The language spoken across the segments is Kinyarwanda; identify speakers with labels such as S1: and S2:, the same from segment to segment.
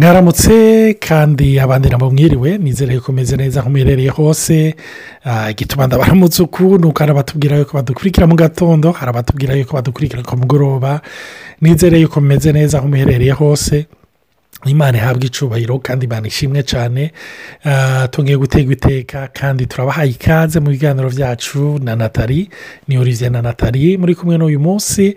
S1: mwaramutse kandi abandi nabo mwiriwe nizere ko umeze neza aho muherereye hose igituma ndabaramutse uku ni uko hari abatubwira yuko badukurikira mu gatondo hari abatubwira yuko badukurikira ku mugoroba. Nizere yuko mumeze neza aho muherereye hose. Imana ihabwa icubahiro kandi imana ishimwe cyane. Tongeye gutegwa iteka kandi turabahaye ikaze mu biganiro byacu na natali ni olivier na natali muri kumwe n'uyu munsi.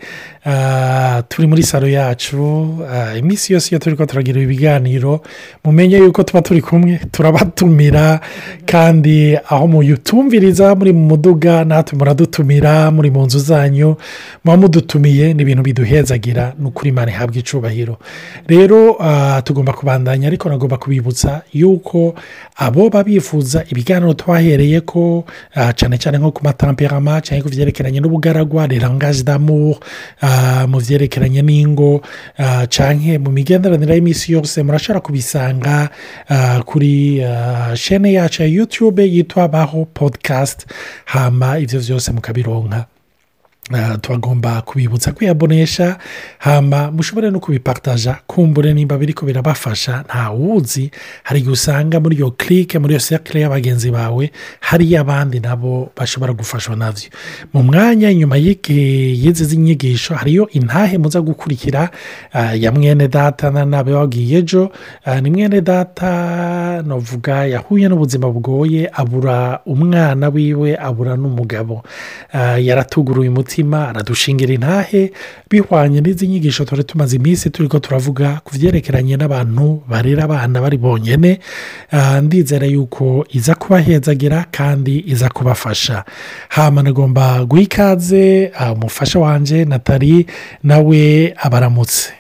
S1: Turi muri salo yacu iminsi yose iyo turi ko turagira ibiganiro mumenye yuko tuba turi kumwe turabatumira kandi aho muyutumviriza muri mu muduga natwe muradutumira muri mu nzu zanyu muba mudutumiye ni ibintu biduhezagira ni ukuri imana ihabwa icubahiro rero tugomba kubandanya ariko nagomba kubibutsa yuko abo bifuza ibiganiro twahereye ko cyane cyane nko ku matamperama cyangwa ku byerekeranye n'ubugaragwa rirangaje damu mu byerekeranye n'ingo. Cyangwa mu migenderanire y'iminsi yose murashobora kubisanga kuri shene yacu ya yutube yitwa baho podikasti hama ibyo byose mukabironka. Tubagomba kubibutsa kwiyabonesha hamba mushobore no kubipataja kumbure nimba biri ko birabafasha ntawuzi hari igihe usanga muri iyo kirike muri iyo sekire y'abagenzi bawe hariyo abandi nabo bashobora gufashwa na byo mu mwanya nyuma y'izi nyigisho hariyo intahe muza gukurikira ya mwene data nabe wagiye ejo. Ni mwene data navuga yahuye n'ubuzima bugoye abura umwana wiwe abura n'umugabo. Yaratuguruye umuti aradushingira intahe bihwanye n'izi nyigisho tuba tumaze iminsi turi ko turavuga ku byerekeranye n'abantu barera abana bari bonyine ndizera yuko iza kubahezagira kandi iza kubafasha. Hano nagomba guha ikaze umufasha wanjye natali nawe abaramutse.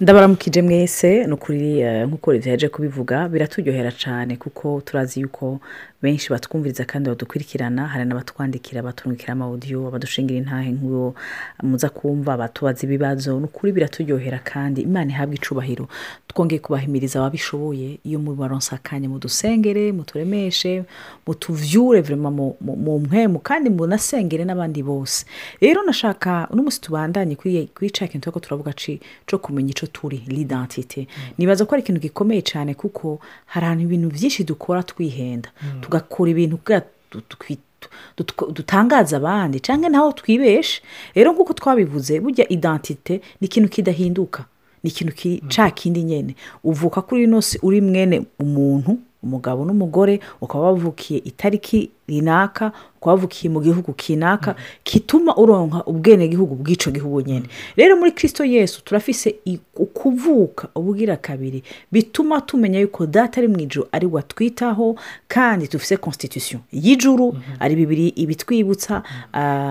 S2: Ndabaramukije mwese ni ukuri nk'uko yaje kubivuga biraturyohera cyane kuko turazi yuko benshi batwumviriza kandi badukurikirana hari n'abatwandikira baturungikira amawudiyo badushingira intahe nk'uwo muza kumva batubaza ibibazo. Ni ukuri biraturyohera kandi. Imana ihabwa icubahiro. Twongeye kubahimiriza ababishoboye. Iyo mubaronsa akanya mudusengere muturemeshe mutuvyure mu mpemu kandi munasengere n'abandi bose. Rero nashaka uno munsi tubandanye kuri cya kintu turavuga cyo kumenya icyo turi l'identite nibaza ko ari ikintu gikomeye cyane kuko hari ahantu ibintu byinshi dukora twihenda. Tugakora ibintu dutangaza abandi cyangwa naho twibeshe. Rero nk'uko twabivuze burya identite ni ikintu kidahinduka. Ni ikintu cya kindi nyine uvuka kuri ino si uri mwene umuntu umugabo n'umugore ukaba wavukiye itariki runaka ukaba wavukiye mu gihugu kinaka kituma uronka ubwenegihugu bw'icyo gihugu nyine rero muri kirisito yesu turafise ukuvuka ubwira kabiri bituma tumenya yuko data ari mu ijoro ari we atwitaho kandi dufise constitution y'ijuru ari bibiri ibitwibutsa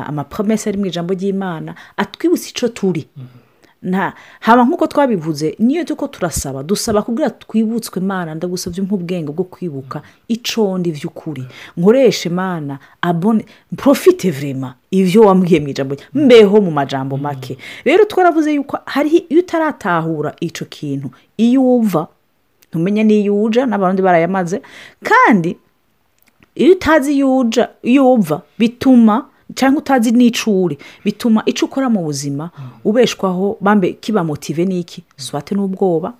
S2: amapromesi ari mu ijambo ry'imana atwibutsa icyo turi. Haba nk'uko twabivuze niyo tuko turasaba dusaba kugira twibutswe imana ndagusabye nk'ubwenge bwo kwibuka icondi by'ukuri nkoreshe imana abone profite vrema ibyo wambwiye mu ijambo mbeho mu majambo make. Rero twaravuze yuko hari iyo utaratahura icyo kintu iyo uva ntumenya n'iyo uja n'abarundi barayamaze kandi iyo utazi iyo uja iyo uva bituma cyangwa utazi n'icuri bituma icyo ukora mu buzima ubeshwaho bambe kiba motive n'iki? Swate n'ubwoba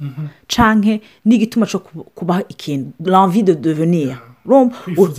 S2: cyangwa n'igituma cyo kubaha ikintu l'envie de devenir.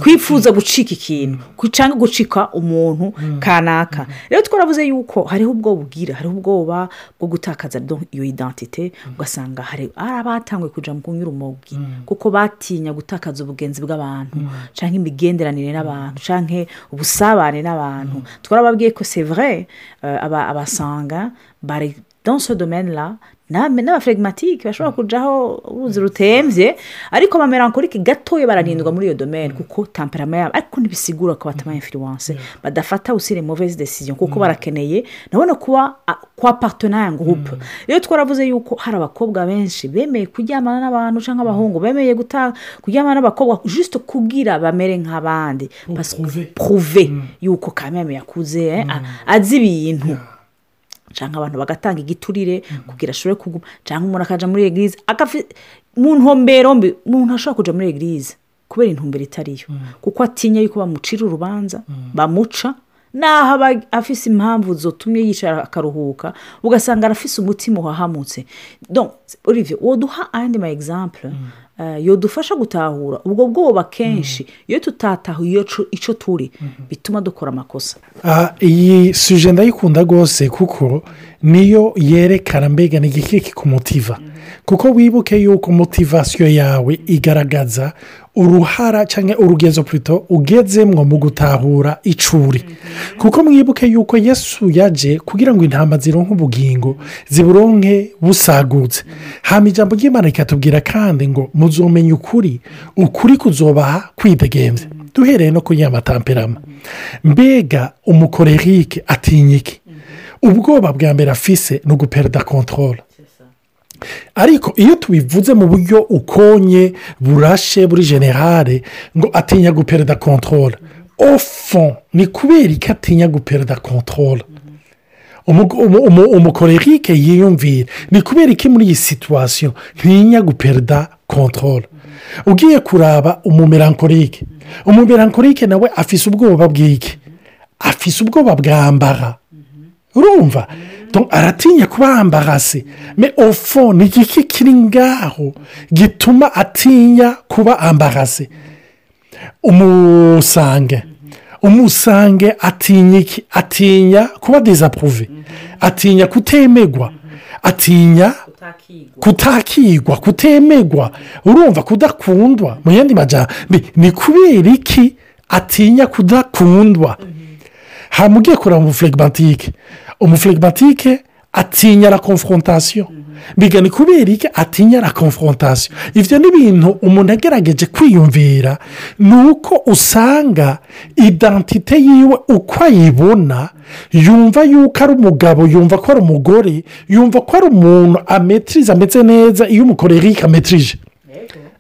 S2: Kwifuza gucika ikintu cyangwa gucika umuntu kanaka. Rero twaravuze yuko hariho ubwoba ubwira hariho ubwoba bwo gutakaza iyo identite ugasanga hari abatangwe kujya mu kunyura umubwi kuko batinya gutakaza ubugenzi bw'abantu cyangwa imigenderanire n'abantu cyangwa ubusabane n'abantu. Twarababwiye ko sevure abasanga bari dans ce domaine là n'abafregimatike bashobora kujyaho uruzi rutembye ariko bamerankorike gatoya bararindwa muri iyo domene kuko tamperama yabo ariko ntibisigura ko batama influence. Badafata usire mauvaise decision kuko barakeneye nabona kuba kwa partenaya gurupe rero twaravuze yuko hari abakobwa benshi bemeye kuryamana n'abantu cyangwa abahungu bemeye kuryamana n'abakobwa juste kugira bamere nk'abandi. Pruve yuko kameme yakuze azi ibintu. Cyangwa abantu bagatanga igiturire kugira ashobore kuguma cyangwa umuntu akajya muri egirize mu ntumbero mbi umuntu ashobora kujya muri egirize kubera intumbero itariyo. Kuko atinya yuko bamucira urubanza bamuca naho aba afise impamvu zotumye yicara akaruhuka ugasanga arafise umutima uhahamutse. Donc, Olivier woduha ayandi ma exemple eh, yodufasha gutahura. Ubwo bwoba kenshi iyo tutatahuye iyo cu- ico turi bituma dukora amakosa.
S1: Ah, iyi suje ndayikunda rwose kuko niyo yerekana mbega ni igiki kikumutiva kuko wibuke yuko motivasiyo yawe igaragaza uruhara cyangwa urugezo purito ugezemwo mu gutahura icuri. Kuko mwibuke yuko yesu yaje kugira ngo intama zironke ubugingo ziburonke busagutse. Hama ijambo ry'imana rikatubwira kandi ngo muzomenya ukuri ukuri kuzobaha kwidegenza duhereye no kuri ya matamperama mbega umukorerike atinya iki ubwoba bwa mbere afise ni uguperida kontorora ariko iyo tubivuze mu buryo ukonye burashe buri generale ngo atinya guperida kontorora ofo ni kubera ko atinya guperida kontorora umukorerike yiyumvira ni kubera ko muri iyi situwasiyo ntinya guperida kontorora ugiye kuraba umumerankorike umumerankorike nawe afise ubwoba bw'iki? Afise ubwoba bwambara urumva? Aratinya kuba ambarase me ofo ni igiki kiri ngaho gituma atinya kuba ambarase umusange. Umusange atinya iki? Atinya kuba dezapuruve atinya kutemegwa. Atinya kutakigwa. kutemegwa. Urumva kudakundwa? Mu yandi majyambere ni kubera iki atinya kudakundwa? Hamugiye kureba umufuregimatike umufuregimatike atinya la konfrontasiyo mbiga ni kubera iki atinya la konfrontasiyo ibyo ni ibintu umuntu agerageje kwiyumvira ni uko usanga idantite yiwe uko ayibona yumva yuko ari umugabo yumva ko ari umugore yumva ko ari umuntu ametiriza ameze neza iyo umukorerike ametirije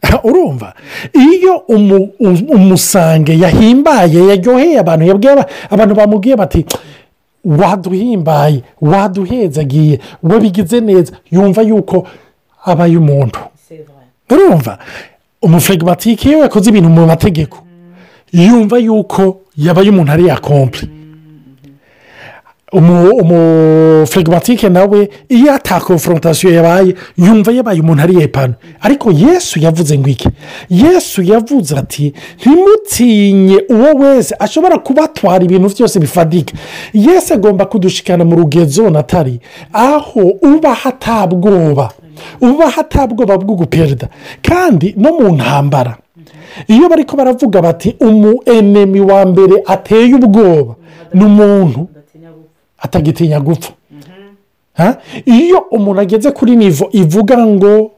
S1: urumva. Iyo umusange yahimbaye yaryoheye abantu yabwiye abantu bamubwiye bati waduhimbaye waduhezagiye wabigize neza. Yumva yuko abaye umuntu. Urumva? Umufuregimatike iyo yakoze ibintu mu mategeko yumva yuko yabaye umuntu ari yakompure umufuregimatike nawe iyo atakonforontasiyo yabaye yumva yabaye umuntu ari yepana ariko yesu yavuze ngo iki yesu yavuze ati ntimutinye uwo wese. Ashobora kubatwara ibintu byose bifadika. Yesu agomba kudushikana mu rugezo natari aho uba hatabwoba uba hatabwoba bwo guperida kandi no mu ntambara. Iyo bari ko baravuga bati umu enemi wa mbere ateye ubwoba. Ni umuntu. Atagitinya gupfa iyo umuntu ageze kuri nivo ivuga ngo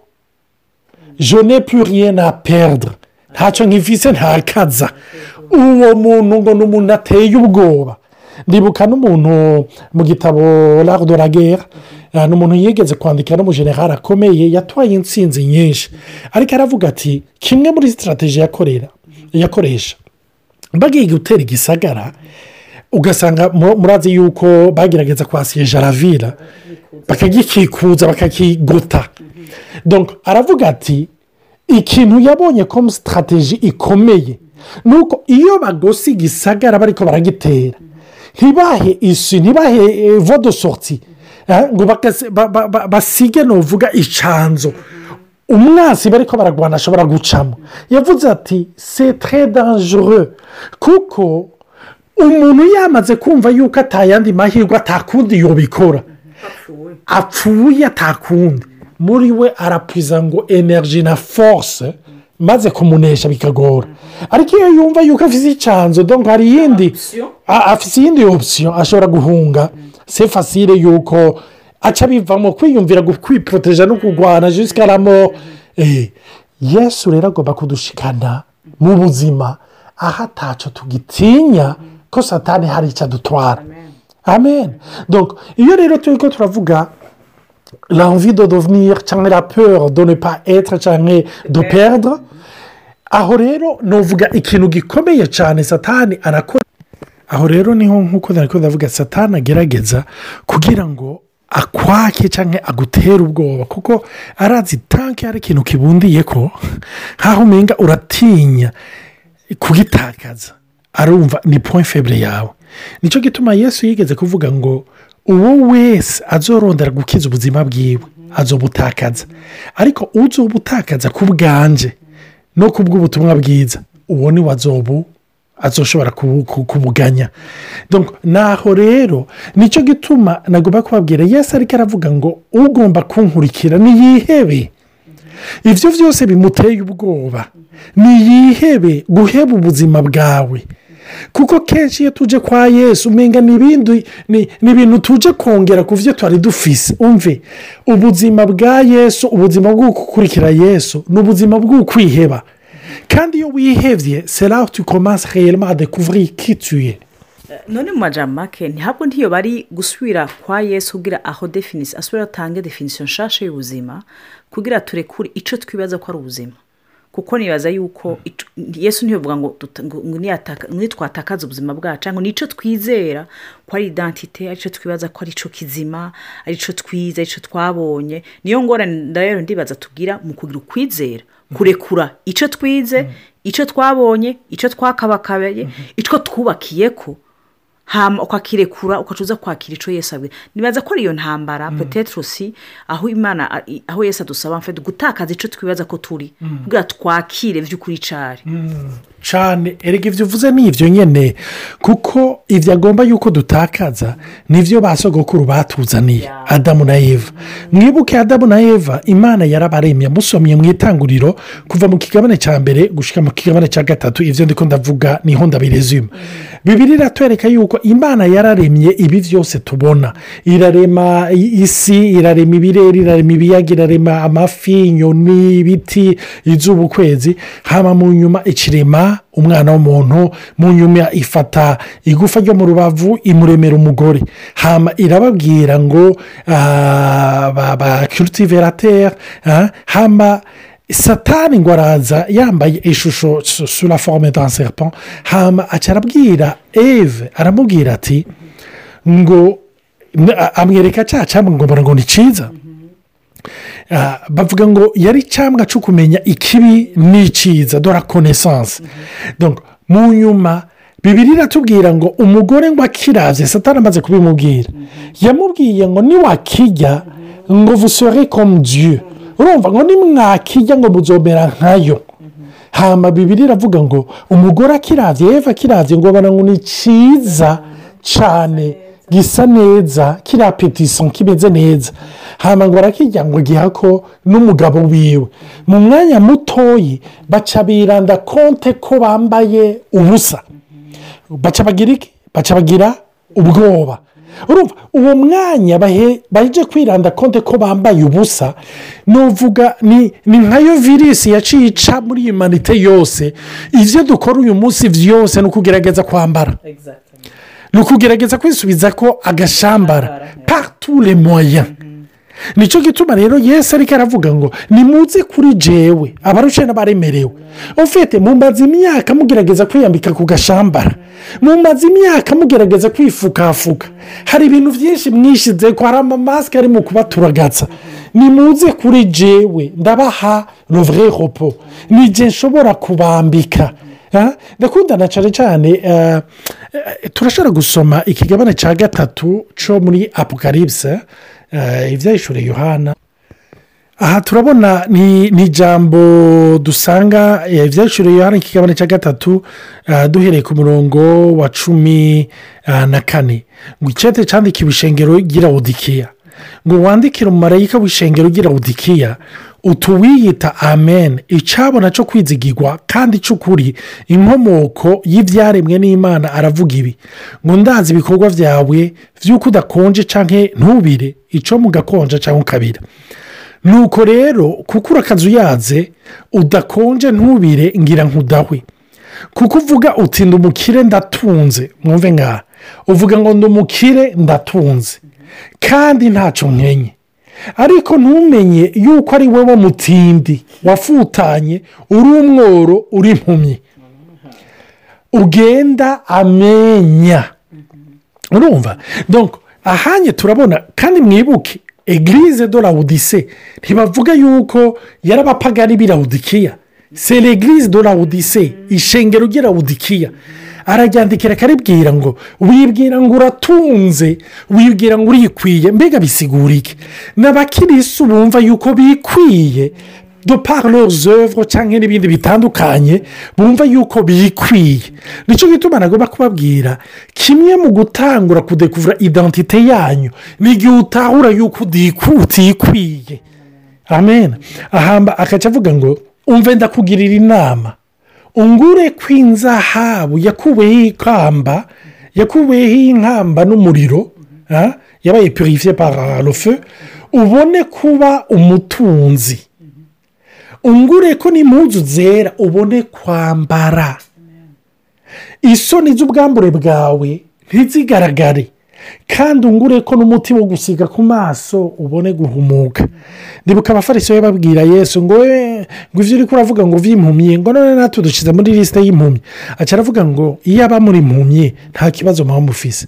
S1: jone puriye na peridre ntacyo nkivise ntakaza uwo muntu ngo ni umuntu ateye ubwoba. Ndibuka n'umuntu mu gitabo laridoragera ni umuntu yigeze kwandika n'umujenerali akomeye yatwaye insinzi nyinshi. Ariko aravuga ati kimwe muri sitarategi yakoresha. Bagiye gutera igisagara ugasanga murazi yuko bagerageza kwasiye jaravira bakagikikuza bakakigota aravuga ati ikintu yabonye ko sitarategi ikomeye ni uko iyo bagose igisagara bariko baragitera ntibahe isi ntibahe vodosorti ngo basige nuvuga icanzo. Umwansi bari ko baragwana ashobora gucamo. Yavuze ati setere danjure kuko umuntu yamaze kumva yuko atayandi mahirwe atakundi yobikora. Apfuye. Atakundi. Muri we arapwiza ngo energy na force maze kumunesha bikagora. Ariko iyo yumva yuko afite icanzo donko hari iyindi afite iyindi opsiyo ashobora guhunga. Se fasire yuko aca bivamo kwiyumvira kwiporoteje no kurwana jisikaramo yesu rero agomba kudushikana mu buzima. Aho atacu tugitinya. Ko satani hari icyo adutwara amen. Iyo rero turi ko turavuga l'envie de devenir cyangwa la peur de ne pas être cyangwa de perdre. Aho rero nuvuga ikintu gikomeye cyane satani arakora aho rero ni ho nk'uko ndavuga satani agerageza kugira ngo akwake cyangwa agutere ubwoba kuko arazi tanke hari ikintu kibundiye ko nk'aho umenga uratinya kugitakaza arumva ni point febure yawe. Nicyo gituma yesu yigeze kuvuga ngo uwo wese azorondera gukiza ubuzima bwiwe azobutakaza. Ariko uzobutakaza ku bwanje no ku bw'ubutumwa bwiza uwo ni wazobu azoshobora kubu- ku- kubuganya. Naho rero ni cyo gituma nagomba kubabwira yesu ariko aravuga ngo ugomba kunkurikira niyihebe ibyo byose bimuteye ubwoba. Niyihebe guheba ubuzima bwawe. Kuko kenshi iyo tuje kwa yesu umenga ni ibintu tuje kongera ku byo twari dufise. Umve ubuzima bwa yesu ubuzima bwo gukurikira yesu ni ubuzima bwo kwiheba. Kandi iyo wihebye sera tu commences réellement à découvrir qui tu es.
S2: None mu majambo make ntabwo ntiyo bari gusubira kwa yesu kugira aho definisi asubira atange definisiyo nshasha y'ubuzima kugira turekure icyo twibaza ko ari ubuzima. Kuko nibaza yuko ico- yesu ntibivuga ngo ngo- ngo nitwatakaza ubuzima bwacu cyangwa ni cyo twizera ko ari identite ari cyo twibaza ko ari cyo kizima ari cyo twize ari cyo twabonye. Niyo ngorane rero ndibaza tugira mu kugira ukwizera kurekura icyo twize icyo twabonye icyo twakabakabaye icyo twubakiye ko ukakirekura ukacuza kwakira icyo yesu abwira. Nibaza ko ari iyo ntambara petetro si aho imana aho yesu adusaba mfite gutakaza icyo twibaza ko turi. Kugira twakire by'ukuri cyari
S1: cyane erega ibyo uvuze ni ibyo nyine kuko ibyo agomba yuko dutakaza ni byo ba sogokuru batuzaniye adamu na eva. Mwibuke adamu na eva imana yarabaremye musomye mu itanguriro kuva mu kigabane cya mbere gushyira mu kigabane cya gatatu. Ibyo ndiko ndavuga ni ho ndabirezima. Bibiri iratwereka yuko imana yararemye ibi byose tubona. Irarema isi irarema ibirere irarema ibiyaga irarema amafi inyoni ibiti izuba ukwezi haba mu nyuma ikirema umwana w'umuntu mu nyuma ifata igufa ryo mu rubavu imuremera umugore. Hama irababwira ngo ah, ba ba kirutiverateri hama satani ngo araza yambaye ishusho su- sur la forme d'un serpent. Hama aca arabwira eve aramubwira ati ngo amwereka cya cyangwa ngo ngo ni cyiza Ah, bavuga ngo yari icyambwa cyo kumenya ikibi n'icyiza dore konesanse mu nyuma bibiri iratubwira ngo umugore ngo akiravye satani amaze kubimubwira. Yamubwiye ngo niwakijya ngo vusore comme dieu. Urumva ngo nimwakijya ngo muzomera nkayo. Hama bibiri iravuga ngo umugore akiravye eva akiravye ngo abona ngo ni cyiza cyane gisa neza kiriya petison kimeze neza. Hama ngo arakijya ngo giha ko n'umugabo wiwe. Mu mwanya mutoyi baca biranda konte ko bambaye ubusa. Baca bagira ubwoba. Urumva uwo mwanya baje kwiranda konte ko bambaye ubusa nuvuga ni ni nkayo virisi yaciye ica muri humanite yose. Ibyo dukora uyu munsi byose ni ukugerageza kwambara. Ni ukugerageza kwisubiza ko agashambara. Partout les moyens. Ni cyo gituma rero yesu ariko aravuga ngo nimuze kuri jewe abarushe n'abaremerewe. Ufite mumaze imyaka mugerageza kwiyambika ku gashambara. Mumaze imyaka mugerageza kwifukafuka hari ibintu byinshi mwishyize ko hari amamasike ari mu kubaturagaza. Nimuze kuri jewe ndabaha rovure hopo nijye nshobora kubambika. Ndakundana cyane cyane eh, turashobora gusoma ikigabane cya gatatu cyo muri apokaribise ibyayishure yohana. Aha turabona ni ijambo dusanga eh, ibyayishure yohana ikigabane cya gatatu eh, duhereye ku murongo wa cumi eh, na kane. Ngo icyete cyandikiwe ishengero ry'irawudikiya ngo wandikire umumarayika w'ishengero ry'irawudikiya utuwiyita amen. Icyabona cyo kwizigirwa kandi cy'ukuri inkomoko y'ibyaremwe n'imana aravuga ibi. Ngo ndazi ibikorwa byawe by'uko udakonje cyangwa ntubire icyo mugakonja cyangwa ukabira. Nuko rero kuko urakazi uyaze udakonje ntubire ngira nkudahwe. Kuko uvuga uti umukire ndatunze. Mwumve nkaha uvuga ngo ndi umukire ndatunze. Kandi ntacyo nkenye. Ariko ntumenye yuko ari wowe mutindi wafutanye uri umworo uri impumyi. Ugenda amenya. Urumva? Ahanye turabona kandi mwibuke egirize do rawudise ntibavuga yuko yarabapagani b'irawudikiya se l'egirize do rawudise ishengero ry'irawudikiya araryandikira akaribwira ngo wibwira ngo uratunze wibwira ngo urikwiye mbega bisigura iki n'abakirisi bumva yuko bikwiye do par leurs œuvres cyangwa n'ibindi bitandukanye bumva yuko bikwiye. Nicyo gituma nagomba kubabwira kimwe mu gutangura kudekuvura identite yanyu ni igihe utahura yuko utikwiye. Amen. Ahamba akaca avuga ngo umve ndakugirira inama. Ungure kw'inzahabu yakuweho ikamba yakuweho inkamba n'umuriro yabaye purifiye pararofe ubone kuba umutunzi. Ungure ko n'impuzu zera ubone kwambara. Isoni z'ubwambure bwawe ntizigaragare. Kandi ungure ko n'umuti wo gusiga ku maso ubone guhumuka. Ndibuka abafariso babwira yesu ngo ngo ibyo uri kuravuga ngo vy'impumyi ngo none natwe dushyize muri lisite y'impumyi. Aca aravuga ngo iyo aba muri impumyi nta kibazo muba mufise.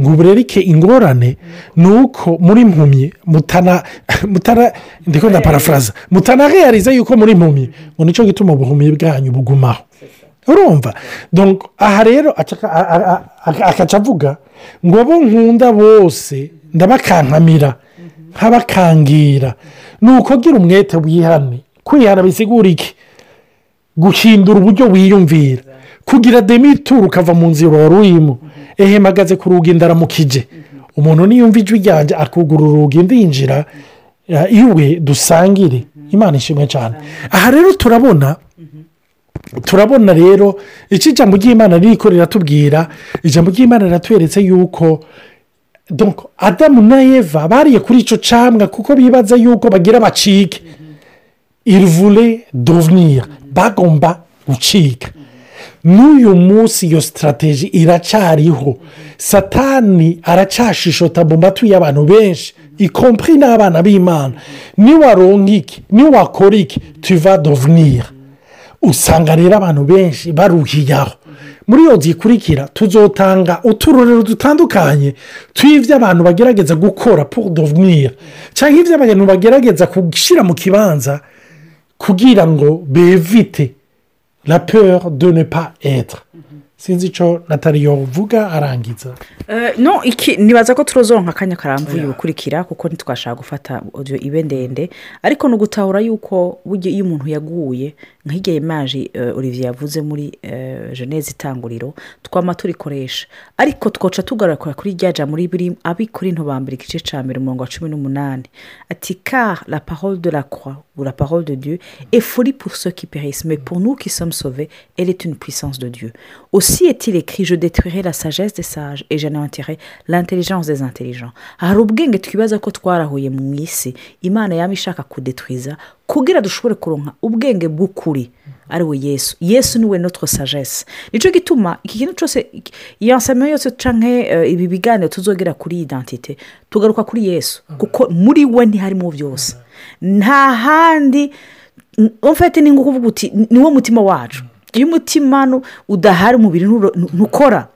S1: Ngo uburerike ingorane ni uko muri impumyi mutana mutana ndikunda parafuraza mutanareyariza yuko muri impumyi ngo ni cyo gituma ubuhumyi bwanyu bugumaho. Urumva. Aha rero akaca avuga ngo abo nkunda bose ndabakankamira nkabakangira. Ni uko gira umwete wihane. Kwihana bisigura iki? Guhindura uburyo wiyumvira. Kugira demituru ukava mu nzira wari urimo. Ehe mpagaze ku rugi ndaramukije. Umuntu niyumva ijwi ryanjye akugura urugi ndinjira iwe dusangire. Imana ishimwe cyane aha rero turabona turabona rero iki jambo ry'imana riko riratubwira ijambo ry'imana riratweretse yuko adamu na eva bariye kuri icyo camwa kuko bibaza yuko bagira bacike. Irivure dovenire bagomba gucika. N'uyu munsi iyo sitarategi iracyariho satani aracyashishota mu matwi y'abantu benshi ikompri n'abana b'imana. Niwaronka iki? Niwakora iki? Tuva dovenire usanga rero abantu benshi baruhiyaho. Muri iyo zikurikira tuzotanga uturorero dutandukanye tw'ibyo abantu bagerageza gukora pour dovenir cyangwa ibyo abantu bagerageza gushyira mu kibanza kugira ngo bevite la peur de ne pas être. Sinzi icyo nataliyo uvuga arangiza.
S2: No iki nibaza ko turozonka akanya karambuye gukurikira kuko ntitwashaka gufata ibe ndende. Ariko ni ugutahura yuko iyo umuntu yaguye nk'igihe imaji olivier yavuze muri jeneze itanguriro twama turikoresha. Ariko twoca tugaragara kuri rya jambo muri abikora intobambere igice cya mbere umurongo wa cumi n'umunani. Ati car la parole de la croix ou la parole de dieu est folie pour ceux qui périssent. Mais pour nous qui sommes sauvés elle est une puissance de dieu. Aussi est-il écrit je détruirai la sagesse des sages et j'anéantirai l'intelligence des intelligents. Hari ubwenge twibaza ko twarahuye mu isi. Imana yaba ishaka kudetwiza kugira dushobore kuronka ubwenge bw'ukuri ari we yesu. Yesu ni we notre sagesse. Nicyo gituma iki kintu cyose iyo nsamiyo yose cyangwa ibi biganiro tuzogera kuri identite tugaruka kuri yesu. Kuko muri we ntiharimo byose. Nta handi mfite ni ukuvuga uti niwo mutima wacu. Iyo umutima udahari umubiri ntukora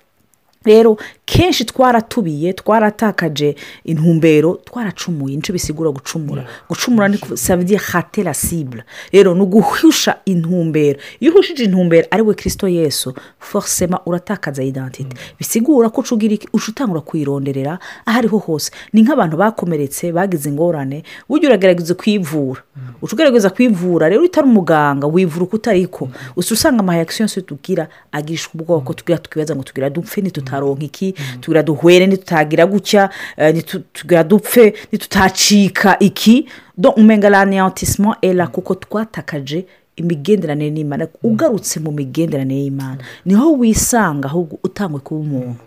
S2: rero kenshi twaratubiye twaratakaje intumbero twaracumuye ni cyo bisigura gucumura. Gucumura ni savye hate la cible. Rero ni uguhusha intumbero. Iyo uhushije intumbero ari we kirisito yesu forcema uratakaza identite bisigura ko uca utangura kuyironderera aho ariho hose. Ni nk'abantu bakomeretse bagize ingorane ujya uragerageza kwivura. Uca ugerageza kwivura rero utari umuganga wivura uko utariko usa usanga amahayakisiyo yose tugira agishwa ubwoko tugira tukibaza ngo tugira dupfe ntitutaronke iki? Tugira duhwere ntitutagira gutya tugira dupfe ntitutacika iki? Umenga la niyantisimo era kuko twatakaje imigenderanire n'imana ugarutse mu migenderanire y'imana. Niho wisanga ahubwo utangwe kuba umuntu.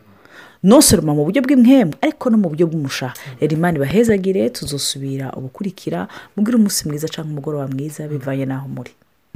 S2: Nosoroma mu buryo bw'imwemu ariko no mu buryo bw'umushaha rero imana ibahezagire tuzosubira ubukurikira mubwire umunsi mwiza cyangwa umugoroba mwiza bivanye n'aho muri.